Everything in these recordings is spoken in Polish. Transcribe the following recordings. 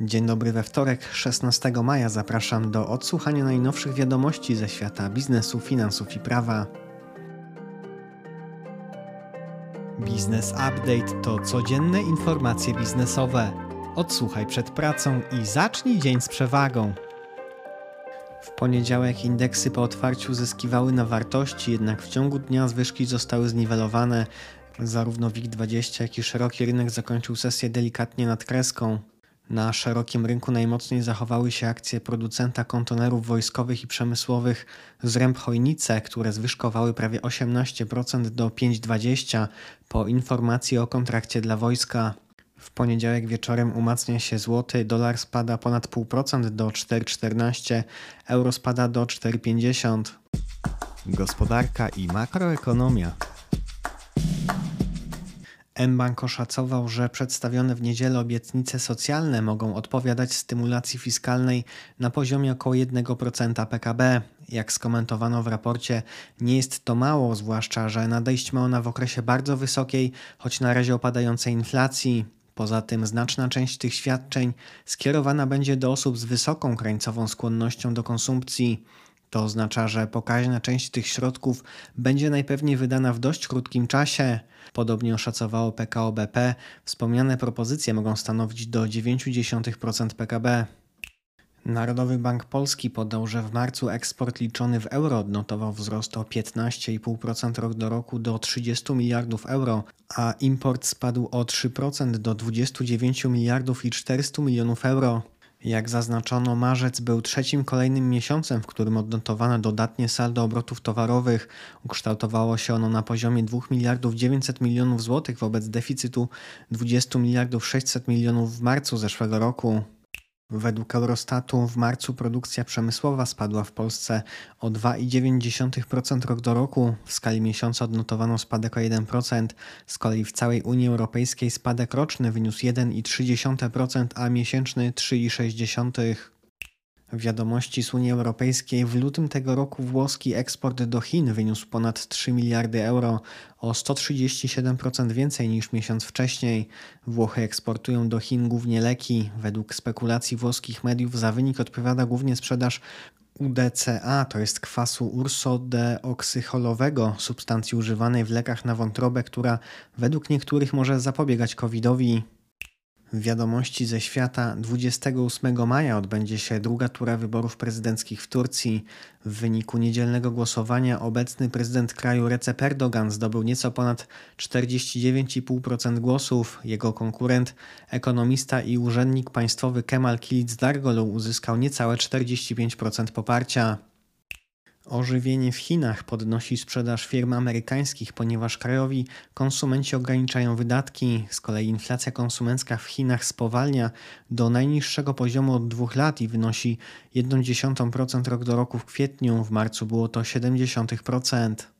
Dzień dobry we wtorek, 16 maja. Zapraszam do odsłuchania najnowszych wiadomości ze świata biznesu, finansów i prawa. Biznes Update to codzienne informacje biznesowe. Odsłuchaj przed pracą i zacznij dzień z przewagą. W poniedziałek indeksy po otwarciu zyskiwały na wartości, jednak w ciągu dnia zwyżki zostały zniwelowane. Zarówno WIG20, jak i szeroki rynek zakończył sesję delikatnie nad kreską. Na szerokim rynku najmocniej zachowały się akcje producenta kontenerów wojskowych i przemysłowych Zręb Chojnice, które zwyżkowały prawie 18% do 5,20 po informacji o kontrakcie dla wojska. W poniedziałek wieczorem umacnia się złoty, dolar spada ponad 0,5% do 4,14, euro spada do 4,50. Gospodarka i makroekonomia. mBank oszacował, że przedstawione w niedzielę obietnice socjalne mogą odpowiadać stymulacji fiskalnej na poziomie około 1% PKB. Jak skomentowano w raporcie, nie jest to mało, zwłaszcza, że nadejść ma ona w okresie bardzo wysokiej, choć na razie opadającej inflacji. Poza tym znaczna część tych świadczeń skierowana będzie do osób z wysoką krańcową skłonnością do konsumpcji. To oznacza, że pokaźna część tych środków będzie najpewniej wydana w dość krótkim czasie. Podobnie oszacowało PKO BP. Wspomniane propozycje mogą stanowić do 0,9% PKB. Narodowy Bank Polski podał, że w marcu eksport liczony w euro odnotował wzrost o 15,5% rok do roku do 30 miliardów euro, a import spadł o 3% do 29 miliardów i 400 milionów euro. Jak zaznaczono, marzec był trzecim kolejnym miesiącem, w którym odnotowano dodatnie saldo obrotów towarowych. Ukształtowało się ono na poziomie 2 miliardów 900 milionów złotych wobec deficytu 20 miliardów 600 milionów w marcu zeszłego roku. Według Eurostatu w marcu produkcja przemysłowa spadła w Polsce o 2,9% rok do roku. W skali miesiąca odnotowano spadek o 1%. Z kolei w całej Unii Europejskiej spadek roczny wyniósł 1,3%, a miesięczny 3,6%. Wiadomości z Unii Europejskiej w lutym tego roku włoski eksport do Chin wyniósł ponad 3 miliardy euro, o 137% więcej niż miesiąc wcześniej. Włochy eksportują do Chin głównie leki. Według spekulacji włoskich mediów za wynik odpowiada głównie sprzedaż UDCA, to jest kwasu ursodeoksycholowego, substancji używanej w lekach na wątrobę, która według niektórych może zapobiegać COVID-owi. Wiadomości ze świata 28 maja odbędzie się druga tura wyborów prezydenckich w Turcji. W wyniku niedzielnego głosowania obecny prezydent kraju Recep Erdogan zdobył nieco ponad 49,5% głosów. Jego konkurent, ekonomista i urzędnik państwowy Kemal Kilicdaroglu uzyskał niecałe 45% poparcia. Ożywienie w Chinach podnosi sprzedaż firm amerykańskich, ponieważ krajowi konsumenci ograniczają wydatki. Z kolei inflacja konsumencka w Chinach spowalnia do najniższego poziomu od dwóch lat i wynosi 0,1% rok do roku w kwietniu. W marcu było to 0,7%.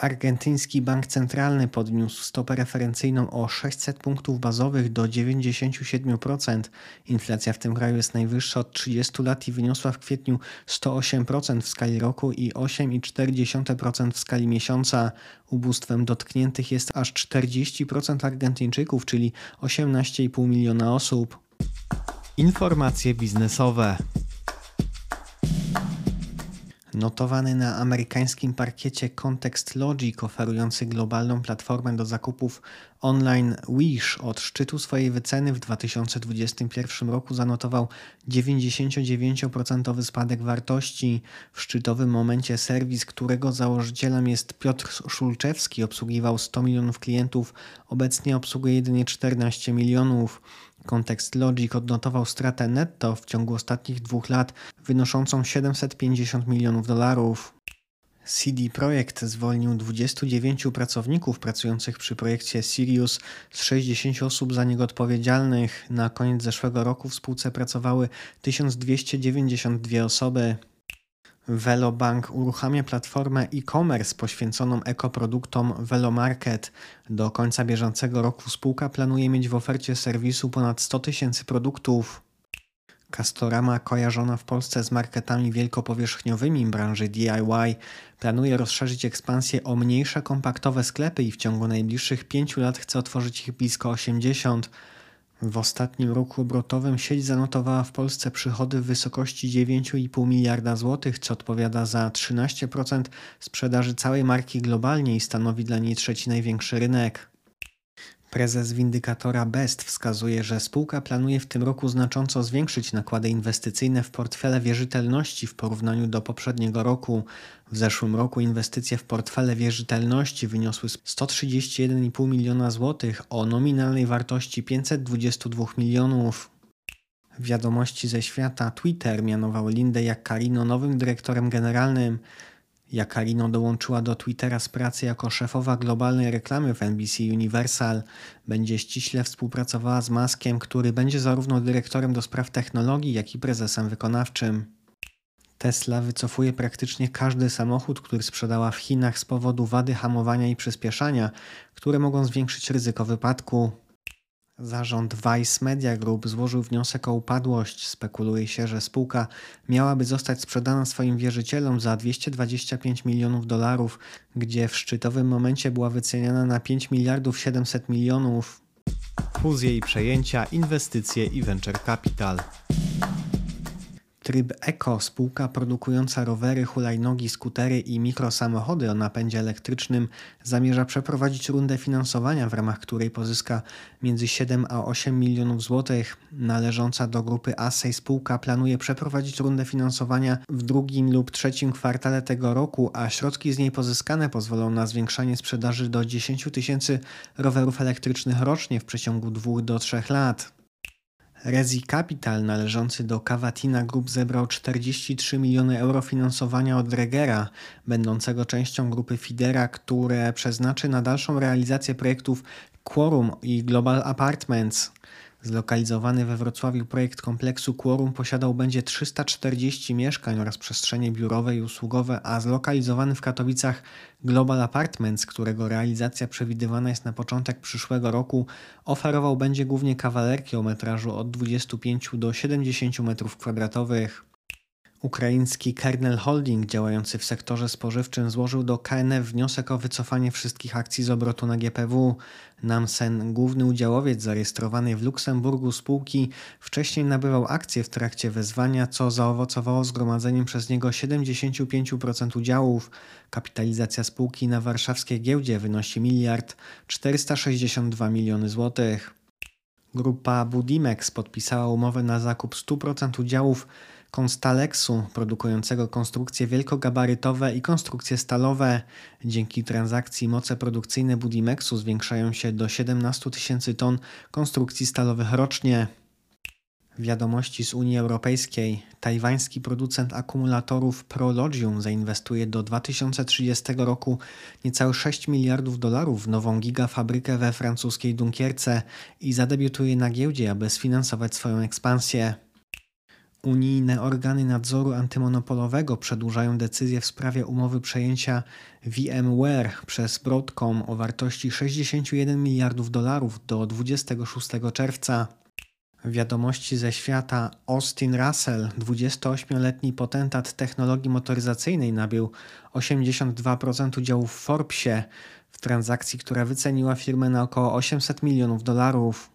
Argentyński Bank Centralny podniósł stopę referencyjną o 600 punktów bazowych do 97%. Inflacja w tym kraju jest najwyższa od 30 lat i wyniosła w kwietniu 108% w skali roku i 8,4% w skali miesiąca. Ubóstwem dotkniętych jest aż 40% Argentyńczyków, czyli 18,5 miliona osób. Informacje biznesowe. Notowany na amerykańskim parkiecie Context Logic, oferujący globalną platformę do zakupów online Wish od szczytu swojej wyceny w 2021 roku zanotował 99% spadek wartości. W szczytowym momencie serwis, którego założycielem jest Piotr Szulczewski, obsługiwał 100 milionów klientów, obecnie obsługuje jedynie 14 milionów. Kontekst Logic odnotował stratę netto w ciągu ostatnich dwóch lat wynoszącą 750 milionów dolarów. CD Projekt zwolnił 29 pracowników pracujących przy projekcie Sirius z 60 osób za niego odpowiedzialnych. Na koniec zeszłego roku w spółce pracowały 1292 osoby. Velobank uruchamia platformę e-commerce poświęconą ekoproduktom Velomarket. Do końca bieżącego roku spółka planuje mieć w ofercie serwisu ponad 100 tysięcy produktów. Castorama, kojarzona w Polsce z marketami wielkopowierzchniowymi branży DIY, planuje rozszerzyć ekspansję o mniejsze kompaktowe sklepy i w ciągu najbliższych pięciu lat chce otworzyć ich blisko 80. W ostatnim roku obrotowym sieć zanotowała w Polsce przychody w wysokości 9,5 miliarda złotych, co odpowiada za 13% sprzedaży całej marki globalnie i stanowi dla niej trzeci największy rynek. Prezes windykatora BEST wskazuje, że spółka planuje w tym roku znacząco zwiększyć nakłady inwestycyjne w portfele wierzytelności w porównaniu do poprzedniego roku. W zeszłym roku inwestycje w portfele wierzytelności wyniosły 131,5 miliona złotych o nominalnej wartości 522 milionów. Wiadomości ze świata Twitter mianował Lindę Jaccarino nowym dyrektorem generalnym. Jakarino dołączyła do Twittera z pracy jako szefowa globalnej reklamy w NBC Universal. Będzie ściśle współpracowała z Maskiem, który będzie zarówno dyrektorem do spraw technologii, jak i prezesem wykonawczym. Tesla wycofuje praktycznie każdy samochód, który sprzedała w Chinach z powodu wady hamowania i przyspieszania, które mogą zwiększyć ryzyko wypadku. Zarząd Vice Media Group złożył wniosek o upadłość. Spekuluje się, że spółka miałaby zostać sprzedana swoim wierzycielom za 225 milionów dolarów, gdzie w szczytowym momencie była wyceniana na 5 miliardów 700 milionów. Fuzje i przejęcia, inwestycje i venture capital. Tryb Eco, spółka produkująca rowery, hulajnogi, skutery i mikrosamochody o napędzie elektrycznym, zamierza przeprowadzić rundę finansowania, w ramach której pozyska między 7 a 8 milionów złotych. Należąca do grupy Assay spółka planuje przeprowadzić rundę finansowania w drugim lub trzecim kwartale tego roku, a środki z niej pozyskane pozwolą na zwiększanie sprzedaży do 10 tysięcy rowerów elektrycznych rocznie w przeciągu 2 do 3 lat. Rezi Capital należący do Cavatina Group zebrał 43 miliony euro finansowania od Regera, będącego częścią grupy Fidera, które przeznaczy na dalszą realizację projektów Quorum i Global Apartments. Zlokalizowany we Wrocławiu projekt kompleksu Quorum posiadał będzie 340 mieszkań oraz przestrzenie biurowe i usługowe, a zlokalizowany w Katowicach Global Apartments, którego realizacja przewidywana jest na początek przyszłego roku, oferował będzie głównie kawalerki o metrażu od 25 do 70 m2. Ukraiński Kernel Holding działający w sektorze spożywczym złożył do KNF wniosek o wycofanie wszystkich akcji z obrotu na GPW. Namsen, główny udziałowiec zarejestrowany w Luksemburgu spółki, wcześniej nabywał akcje w trakcie wezwania, co zaowocowało zgromadzeniem przez niego 75% udziałów. Kapitalizacja spółki na warszawskiej giełdzie wynosi miliard 462 miliony złotych. Grupa Budimex podpisała umowę na zakup 100% udziałów Constalexu, produkującego konstrukcje wielkogabarytowe i konstrukcje stalowe. Dzięki transakcji moce produkcyjne Budimexu zwiększają się do 17 tysięcy ton konstrukcji stalowych rocznie. Wiadomości z Unii Europejskiej. Tajwański producent akumulatorów Prologium zainwestuje do 2030 roku niecałe 6 miliardów dolarów w nową gigafabrykę we francuskiej Dunkierce i zadebiutuje na giełdzie, aby sfinansować swoją ekspansję. Unijne organy nadzoru antymonopolowego przedłużają decyzję w sprawie umowy przejęcia VMware przez Broadcom o wartości 61 miliardów dolarów do 26 czerwca. Wiadomości ze świata Austin Russell, 28-letni potentat technologii motoryzacyjnej, nabył 82% udziałów w Forbesie w transakcji, która wyceniła firmę na około 800 milionów dolarów.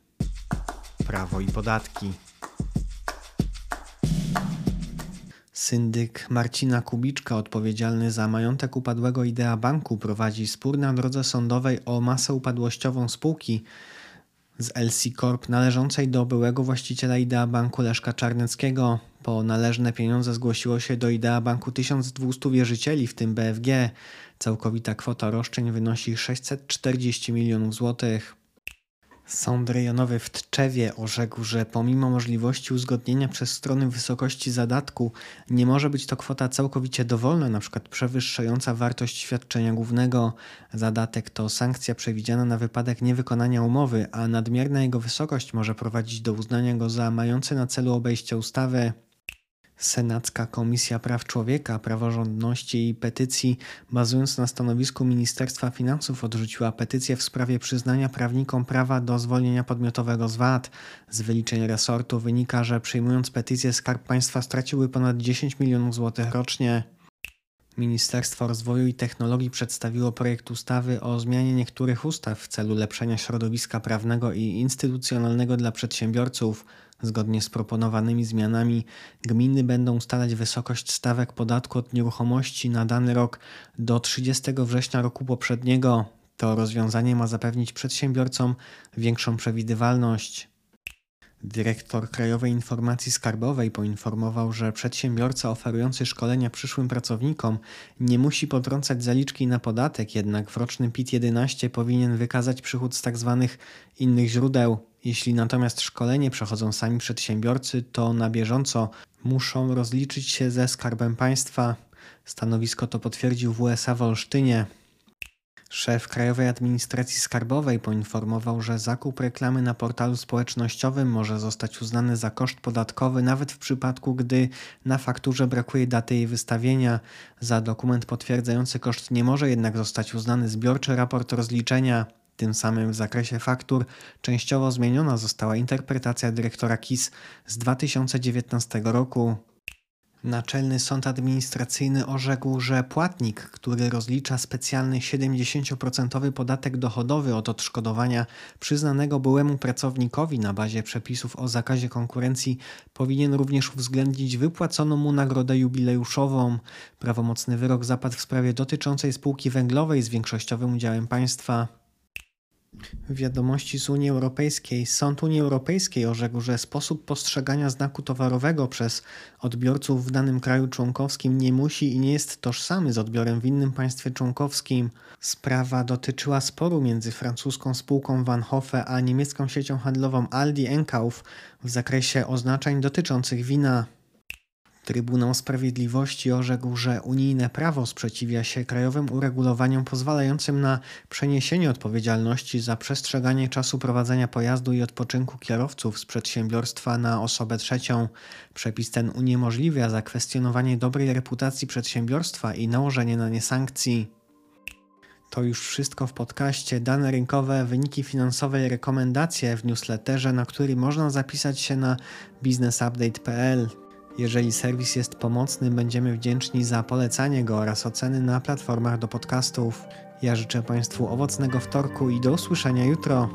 Prawo i podatki. Syndyk Marcina Kubiczka, odpowiedzialny za majątek upadłego Idea Banku, prowadzi spór na drodze sądowej o masę upadłościową spółki z LC Corp należącej do byłego właściciela Idea Banku Leszka Czarneckiego. Po należne pieniądze zgłosiło się do Idea Banku 1200 wierzycieli, w tym BFG. Całkowita kwota roszczeń wynosi 640 milionów złotych. Sąd rejonowy w Tczewie orzekł, że pomimo możliwości uzgodnienia przez strony wysokości zadatku, nie może być to kwota całkowicie dowolna, np. przewyższająca wartość świadczenia głównego. Zadatek to sankcja przewidziana na wypadek niewykonania umowy, a nadmierna jego wysokość może prowadzić do uznania go za mający na celu obejście ustawy. Senacka Komisja Praw Człowieka, Praworządności i Petycji, bazując na stanowisku Ministerstwa Finansów, odrzuciła petycję w sprawie przyznania prawnikom prawa do zwolnienia podmiotowego z VAT. Z wyliczeń resortu wynika, że przyjmując petycję Skarb Państwa straciłby ponad 10 milionów złotych rocznie. Ministerstwo Rozwoju i Technologii przedstawiło projekt ustawy o zmianie niektórych ustaw w celu lepszenia środowiska prawnego i instytucjonalnego dla przedsiębiorców. Zgodnie z proponowanymi zmianami, gminy będą ustalać wysokość stawek podatku od nieruchomości na dany rok do 30 września roku poprzedniego. To rozwiązanie ma zapewnić przedsiębiorcom większą przewidywalność. Dyrektor Krajowej Informacji Skarbowej poinformował, że przedsiębiorca oferujący szkolenia przyszłym pracownikom nie musi potrącać zaliczki na podatek, jednak w rocznym PIT-11 powinien wykazać przychód z tzw. Tak innych źródeł. Jeśli natomiast szkolenie przechodzą sami przedsiębiorcy, to na bieżąco muszą rozliczyć się ze Skarbem Państwa. Stanowisko to potwierdził WSA w Olsztynie. Szef Krajowej Administracji Skarbowej poinformował, że zakup reklamy na portalu społecznościowym może zostać uznany za koszt podatkowy, nawet w przypadku, gdy na fakturze brakuje daty jej wystawienia. Za dokument potwierdzający koszt nie może jednak zostać uznany zbiorczy raport rozliczenia. Tym samym w zakresie faktur częściowo zmieniona została interpretacja dyrektora KIS z 2019 roku. Naczelny Sąd Administracyjny orzekł, że płatnik, który rozlicza specjalny 70% podatek dochodowy od odszkodowania przyznanego byłemu pracownikowi na bazie przepisów o zakazie konkurencji, powinien również uwzględnić wypłaconą mu nagrodę jubileuszową. Prawomocny wyrok zapadł w sprawie dotyczącej spółki węglowej z większościowym udziałem państwa. Wiadomości z Unii Europejskiej. Sąd Unii Europejskiej orzekł, że sposób postrzegania znaku towarowego przez odbiorców w danym kraju członkowskim nie musi i nie jest tożsamy z odbiorem w innym państwie członkowskim. Sprawa dotyczyła sporu między francuską spółką Van Hoffe a niemiecką siecią handlową Aldi Enkauf w zakresie oznaczeń dotyczących wina. Trybunał Sprawiedliwości orzekł, że unijne prawo sprzeciwia się krajowym uregulowaniom pozwalającym na przeniesienie odpowiedzialności za przestrzeganie czasu prowadzenia pojazdu i odpoczynku kierowców z przedsiębiorstwa na osobę trzecią. Przepis ten uniemożliwia zakwestionowanie dobrej reputacji przedsiębiorstwa i nałożenie na nie sankcji. To już wszystko w podcaście. Dane rynkowe, wyniki finansowe i rekomendacje w newsletterze, na który można zapisać się na businessupdate.pl. Jeżeli serwis jest pomocny, będziemy wdzięczni za polecanie go oraz oceny na platformach do podcastów. Ja życzę Państwu owocnego wtorku i do usłyszenia jutro.